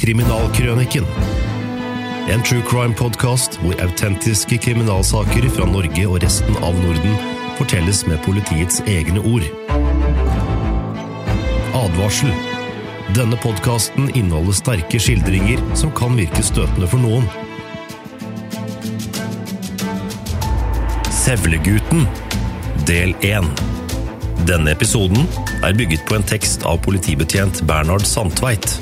Kriminalkrøniken. En true crime-podkast hvor autentiske kriminalsaker fra Norge og resten av Norden fortelles med politiets egne ord. Advarsel. Denne podkasten inneholder sterke skildringer som kan virke støtende for noen. Sevlegutten, del 1. Denne episoden er bygget på en tekst av politibetjent Bernhard Sandtveit.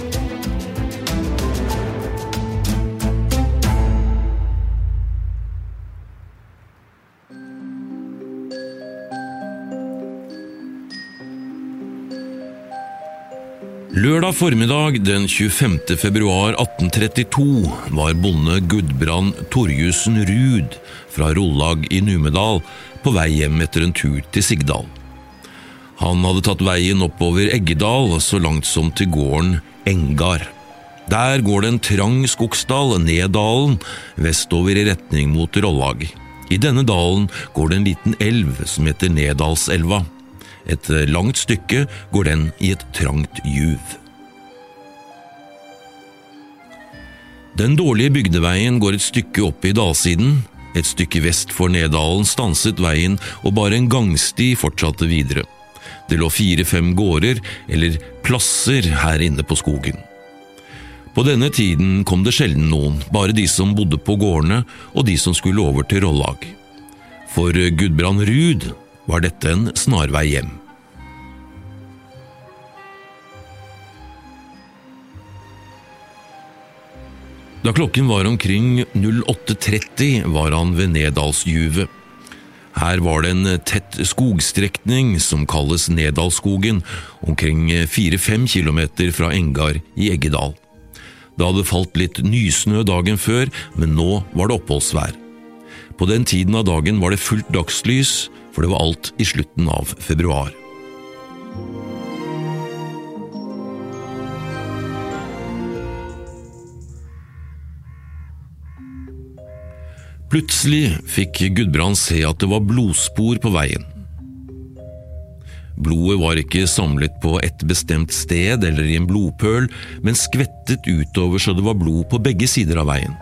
Lørdag formiddag den 25. februar 1832 var bonde Gudbrand Torjussen Ruud fra Rollag i Numedal på vei hjem etter en tur til Sigdal. Han hadde tatt veien oppover Eggedal så langt som til gården Engar. Der går det en trang skogsdal ned dalen, vestover i retning mot Rollag. I denne dalen går det en liten elv som heter Nedalselva. Et langt stykke går den i et trangt juv. Den dårlige bygdeveien går et stykke opp i dalsiden. Et stykke vest for Nedalen stanset veien, og bare en gangsti fortsatte videre. Det lå fire–fem gårder, eller plasser, her inne på skogen. På denne tiden kom det sjelden noen, bare de som bodde på gårdene og de som skulle over til Rollag. For Gudbrand Ruud var dette en snarvei hjem. Da klokken var omkring 08.30 var han ved Nedalsjuvet. Her var det en tett skogstrekning som kalles Nedalsskogen, omkring fire–fem kilometer fra Engar i Eggedal. Det hadde falt litt nysnø dagen før, men nå var det oppholdsvær. På den tiden av dagen var det fullt dagslys, for det var alt i slutten av februar. Plutselig fikk Gudbrand se at det var blodspor på veien. Blodet var ikke samlet på et bestemt sted eller i en blodpøl, men skvettet utover så det var blod på begge sider av veien.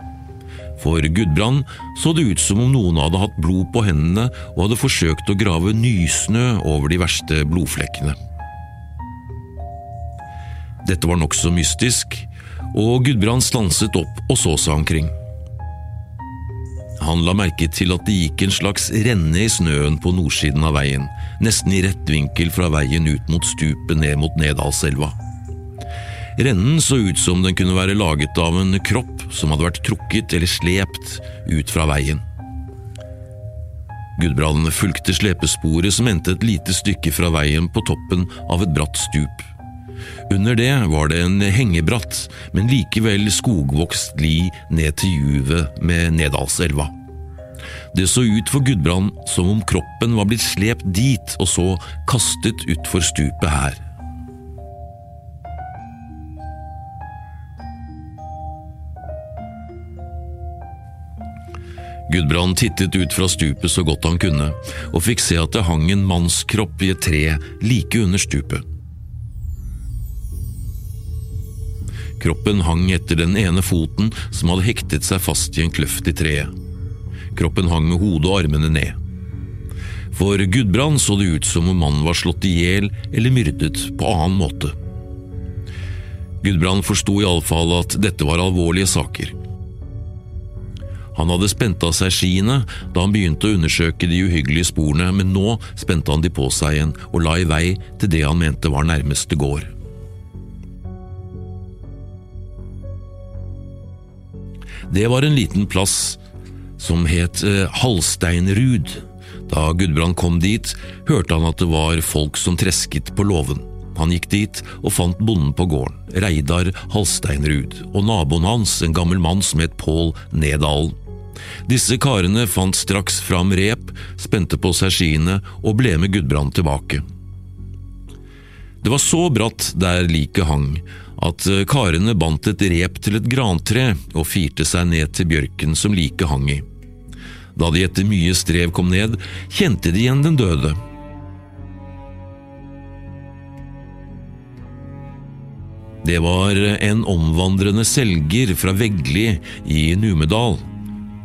For Gudbrand så det ut som om noen hadde hatt blod på hendene og hadde forsøkt å grave nysnø over de verste blodflekkene. Dette var nokså mystisk, og Gudbrand stanset opp og så seg omkring. Han la merke til at det gikk en slags renne i snøen på nordsiden av veien, nesten i rett vinkel fra veien ut mot stupet ned mot Nedalselva. Rennen så ut som den kunne være laget av en kropp som hadde vært trukket eller slept ut fra veien. Gudbrand fulgte slepesporet som endte et lite stykke fra veien på toppen av et bratt stup. Under det var det en hengebratt, men likevel skogvokst li ned til juvet med Nedalselva. Det så ut for Gudbrand som om kroppen var blitt slept dit og så kastet utfor stupet her. Gudbrand tittet ut fra stupet så godt han kunne, og fikk se at det hang en mannskropp i et tre like under stupet. Kroppen hang etter den ene foten som hadde hektet seg fast i en kløft i treet. Kroppen hang med hodet og armene ned. For Gudbrand så det ut som om mannen var slått i hjel eller myrdet på annen måte. Gudbrand forsto iallfall at dette var alvorlige saker. Han hadde spent av seg skiene da han begynte å undersøke de uhyggelige sporene, men nå spente han de på seg igjen og la i vei til det han mente var nærmeste gård. Det var en liten plass som het eh, Halsteinrud. Da Gudbrand kom dit, hørte han at det var folk som tresket på låven. Han gikk dit og fant bonden på gården, Reidar Halsteinrud, og naboen hans, en gammel mann som het Pål Nedalen. Disse karene fant straks fram rep, spente på seg skiene og ble med Gudbrand tilbake. Det var så bratt der liket hang, at karene bandt et rep til et grantre og firte seg ned til bjørken som liket hang i. Da de etter mye strev kom ned, kjente de igjen den døde. Det var en omvandrende selger fra Veggli i Numedal,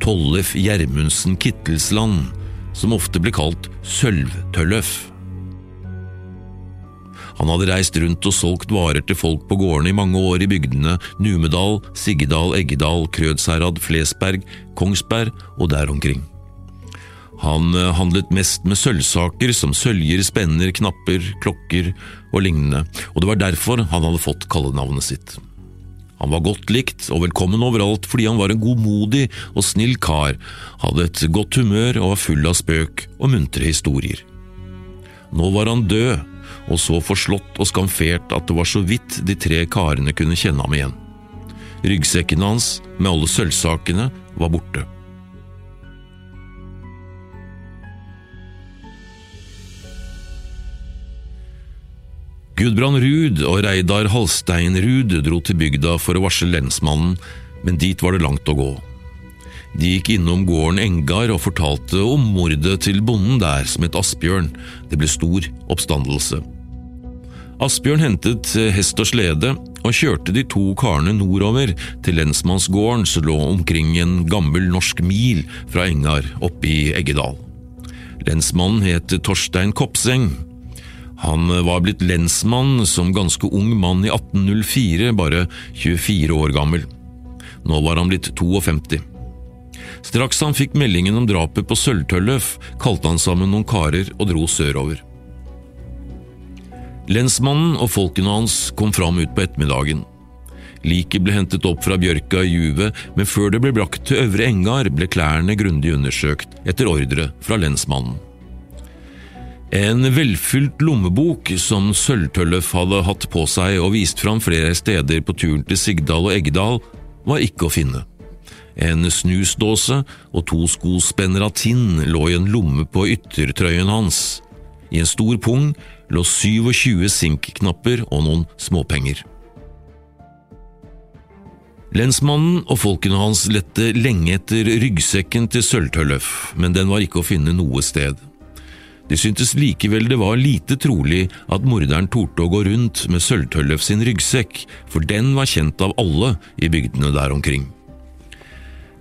Tollef Gjermundsen Kittelsland, som ofte ble kalt Sølvtølløf. Han hadde reist rundt og solgt varer til folk på gårdene i mange år i bygdene Numedal, Siggedal, Eggedal, Krødsherad, Flesberg, Kongsberg og der omkring. Han eh, handlet mest med sølvsaker som søljer, spenner, knapper, klokker og lignende, og det var derfor han hadde fått kallenavnet sitt. Han var godt likt og velkommen overalt fordi han var en godmodig og snill kar, hadde et godt humør og var full av spøk og muntre historier. Nå var han død, og så forslått og skamfert at det var så vidt de tre karene kunne kjenne ham igjen. Ryggsekken hans med alle sølvsakene var borte. Gudbrand Ruud og Reidar Halstein Ruud dro til bygda for å varsle lensmannen, men dit var det langt å gå. De gikk innom gården Engar og fortalte om mordet til bonden der som het Asbjørn. Det ble stor oppstandelse. Asbjørn hentet hest og slede og kjørte de to karene nordover til lensmannsgården som lå omkring en gammel norsk mil fra Engar oppe i Eggedal. Lensmannen het Torstein Kopseng. Han var blitt lensmann som ganske ung mann i 1804, bare 24 år gammel. Nå var han blitt 52. Straks han fikk meldingen om drapet på Sølvtølløf, kalte han sammen noen karer og dro sørover. Lensmannen og folkene hans kom fram ut på ettermiddagen. Liket ble hentet opp fra bjørka i juvet, men før det ble brakt til Øvre Engar, ble klærne grundig undersøkt etter ordre fra lensmannen. En velfylt lommebok som Sølvtøllef hadde hatt på seg og vist fram flere steder på turen til Sigdal og Eggdal, var ikke å finne. En snusdåse og to skospenner av tinn lå i en lomme på yttertrøyen hans. I en stor pung lå 27 sinkknapper og noen småpenger. Lensmannen og folkene hans lette lenge etter ryggsekken til Sølvtøllef, men den var ikke å finne noe sted. De syntes likevel det var lite trolig at morderen torde å gå rundt med Sølvtøllef sin ryggsekk, for den var kjent av alle i bygdene der omkring.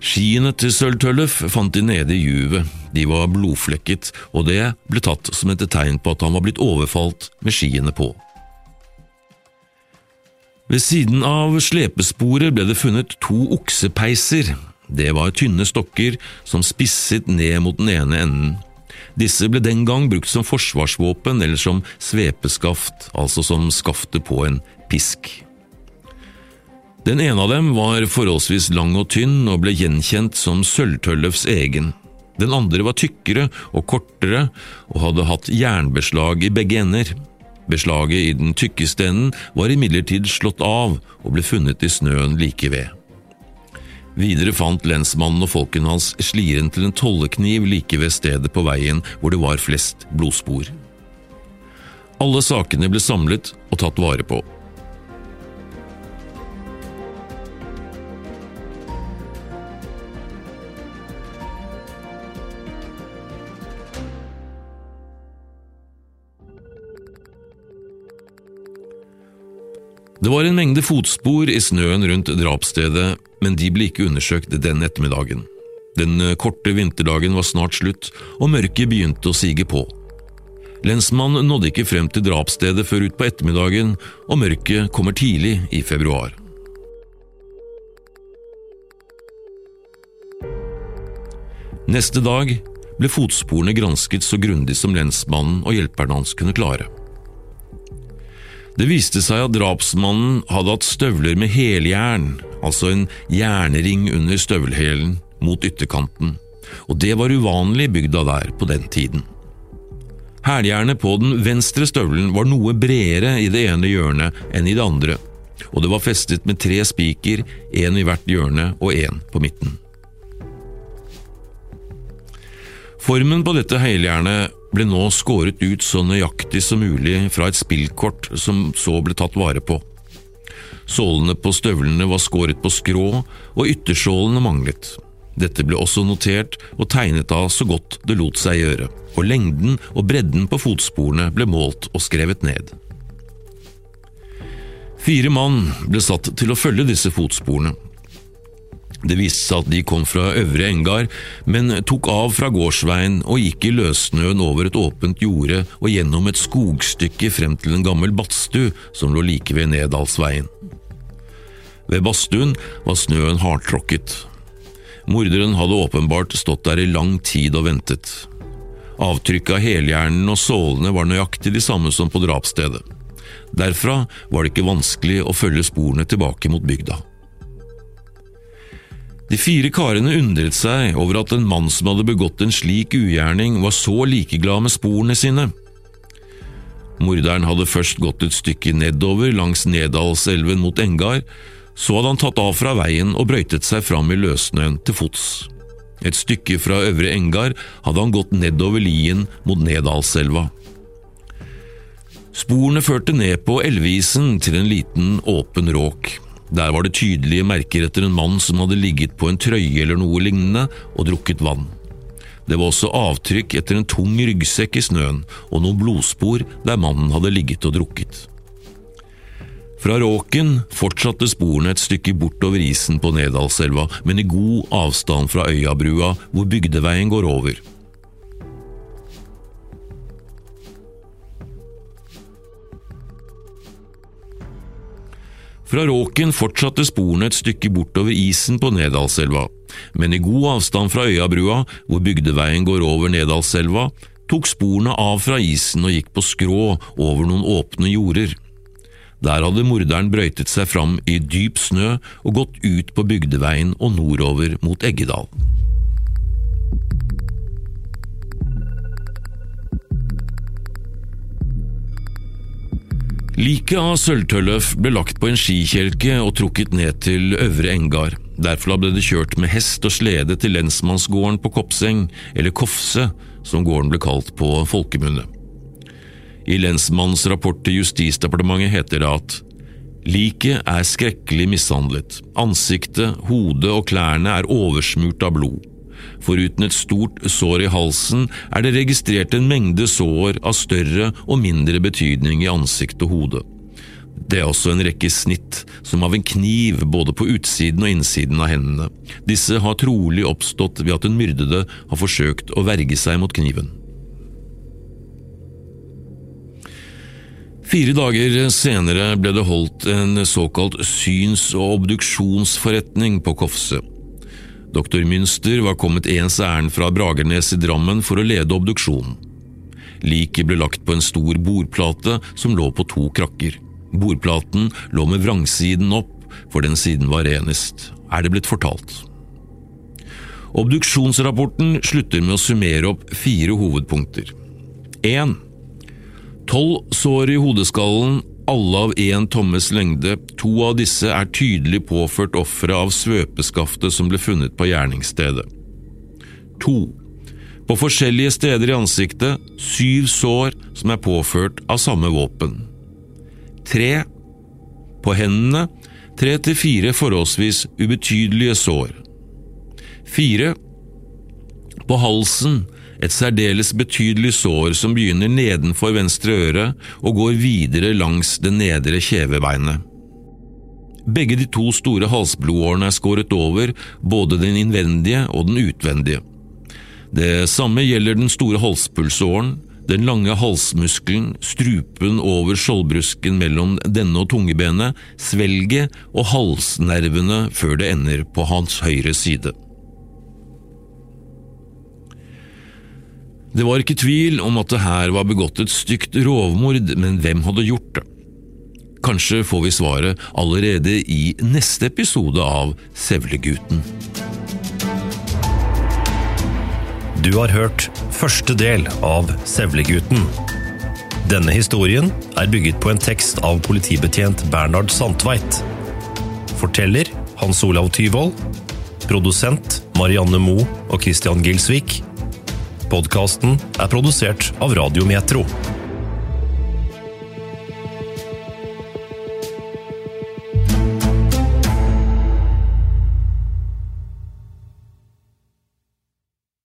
Skiene til Sølvtøllef fant de nede i juvet, de var blodflekket, og det ble tatt som et tegn på at han var blitt overfalt med skiene på. Ved siden av slepesporet ble det funnet to oksepeiser. Det var tynne stokker som spisset ned mot den ene enden. Disse ble den gang brukt som forsvarsvåpen eller som svepeskaft, altså som skaftet på en pisk. Den ene av dem var forholdsvis lang og tynn og ble gjenkjent som Sølvtøllefs egen. Den andre var tykkere og kortere og hadde hatt jernbeslag i begge ender. Beslaget i den tykkeste enden var imidlertid slått av og ble funnet i snøen like ved. Videre fant lensmannen og folkene hans sliren til en tollekniv like ved stedet på veien hvor det var flest blodspor. Alle sakene ble samlet og tatt vare på. Det var en mengde fotspor i snøen rundt drapsstedet, men de ble ikke undersøkt den ettermiddagen. Den eh, korte vinterdagen var snart slutt, og mørket begynte å sige på. Lensmannen nådde ikke frem til drapsstedet før utpå ettermiddagen, og mørket kommer tidlig i februar. Neste dag ble fotsporene gransket så grundig som lensmannen og hjelperne hans kunne klare. Det viste seg at drapsmannen hadde hatt støvler med heljern, altså en jernring under støvelhælen, mot ytterkanten, og det var uvanlig i bygda der på den tiden. Hæljernet på den venstre støvelen var noe bredere i det ene hjørnet enn i det andre, og det var festet med tre spiker, én i hvert hjørne og én på midten. Formen på dette heljernet ble nå skåret ut så nøyaktig som mulig fra et spillkort som så ble tatt vare på. Sålene på støvlene var skåret på skrå, og yttersålene manglet. Dette ble også notert og tegnet av så godt det lot seg gjøre, og lengden og bredden på fotsporene ble målt og skrevet ned. Fire mann ble satt til å følge disse fotsporene. Det viste seg at de kom fra Øvre Engar, men tok av fra gårdsveien og gikk i løssnøen over et åpent jorde og gjennom et skogstykke frem til en gammel badstue som lå like ved Nedalsveien. Ved badstuen var snøen hardtråkket. Morderen hadde åpenbart stått der i lang tid og ventet. Avtrykket av helhjernen og sålene var nøyaktig de samme som på drapsstedet. Derfra var det ikke vanskelig å følge sporene tilbake mot bygda. De fire karene undret seg over at en mann som hadde begått en slik ugjerning, var så likeglad med sporene sine. Morderen hadde først gått et stykke nedover langs Nedalselven mot Engar, så hadde han tatt av fra veien og brøytet seg fram i løssnøen til fots. Et stykke fra Øvre Engar hadde han gått nedover lien mot Nedalselva. Sporene førte ned på elveisen til en liten, åpen råk. Der var det tydelige merker etter en mann som hadde ligget på en trøye eller noe lignende og drukket vann. Det var også avtrykk etter en tung ryggsekk i snøen og noen blodspor der mannen hadde ligget og drukket. Fra råken fortsatte sporene et stykke bortover isen på Nedalselva, men i god avstand fra Øyabrua, hvor bygdeveien går over. Fra Råken fortsatte sporene et stykke bortover isen på Nedalselva, men i god avstand fra Øyabrua, hvor bygdeveien går over Nedalselva, tok sporene av fra isen og gikk på skrå over noen åpne jorder. Der hadde morderen brøytet seg fram i dyp snø og gått ut på bygdeveien og nordover mot Eggedal. Liket av Sølvtølløf ble lagt på en skikjelke og trukket ned til Øvre Engar. Derfra ble det kjørt med hest og slede til lensmannsgården på Kopseng, eller Kofse, som gården ble kalt på folkemunne. I lensmannens rapport til Justisdepartementet heter det at liket er skrekkelig mishandlet, ansiktet, hodet og klærne er oversmurt av blod. Foruten et stort sår i halsen er det registrert en mengde sår av større og mindre betydning i ansikt og hode. Det er også en rekke snitt, som av en kniv både på utsiden og innsiden av hendene. Disse har trolig oppstått ved at den myrdede har forsøkt å verge seg mot kniven. Fire dager senere ble det holdt en såkalt syns- og obduksjonsforretning på Kofse. Doktor Münster var kommet ens ærend fra Bragernes i Drammen for å lede obduksjonen. Liket ble lagt på en stor bordplate som lå på to krakker. Bordplaten lå med vrangsiden opp, for den siden var renest, er det blitt fortalt. Obduksjonsrapporten slutter med å summere opp fire hovedpunkter. 1. Tolv sår i hodeskallen alle av én tommes lengde, to av disse er tydelig påført offeret av svøpeskaftet som ble funnet på gjerningsstedet. To. På forskjellige steder i ansiktet, syv sår som er påført av samme våpen. Tre. På hendene, tre til fire forholdsvis ubetydelige sår. Fire. På halsen, et særdeles betydelig sår som begynner nedenfor venstre øre og går videre langs det nedre kjevebeinet. Begge de to store halsblodårene er skåret over, både den innvendige og den utvendige. Det samme gjelder den store halspulsåren, den lange halsmuskelen, strupen over skjoldbrusken mellom denne og tungebenet, svelget og halsnervene før det ender på hans høyre side. Det var ikke tvil om at det her var begått et stygt rovmord, men hvem hadde gjort det? Kanskje får vi svaret allerede i neste episode av Sevlegutten. Du har hørt første del av Sevlegutten. Denne historien er bygget på en tekst av politibetjent Bernhard Sandtveit. Forteller Hans Olav Tyvold. Produsent Marianne Moe og Christian Gilsvik. Podkasten er produsert av Radiometro.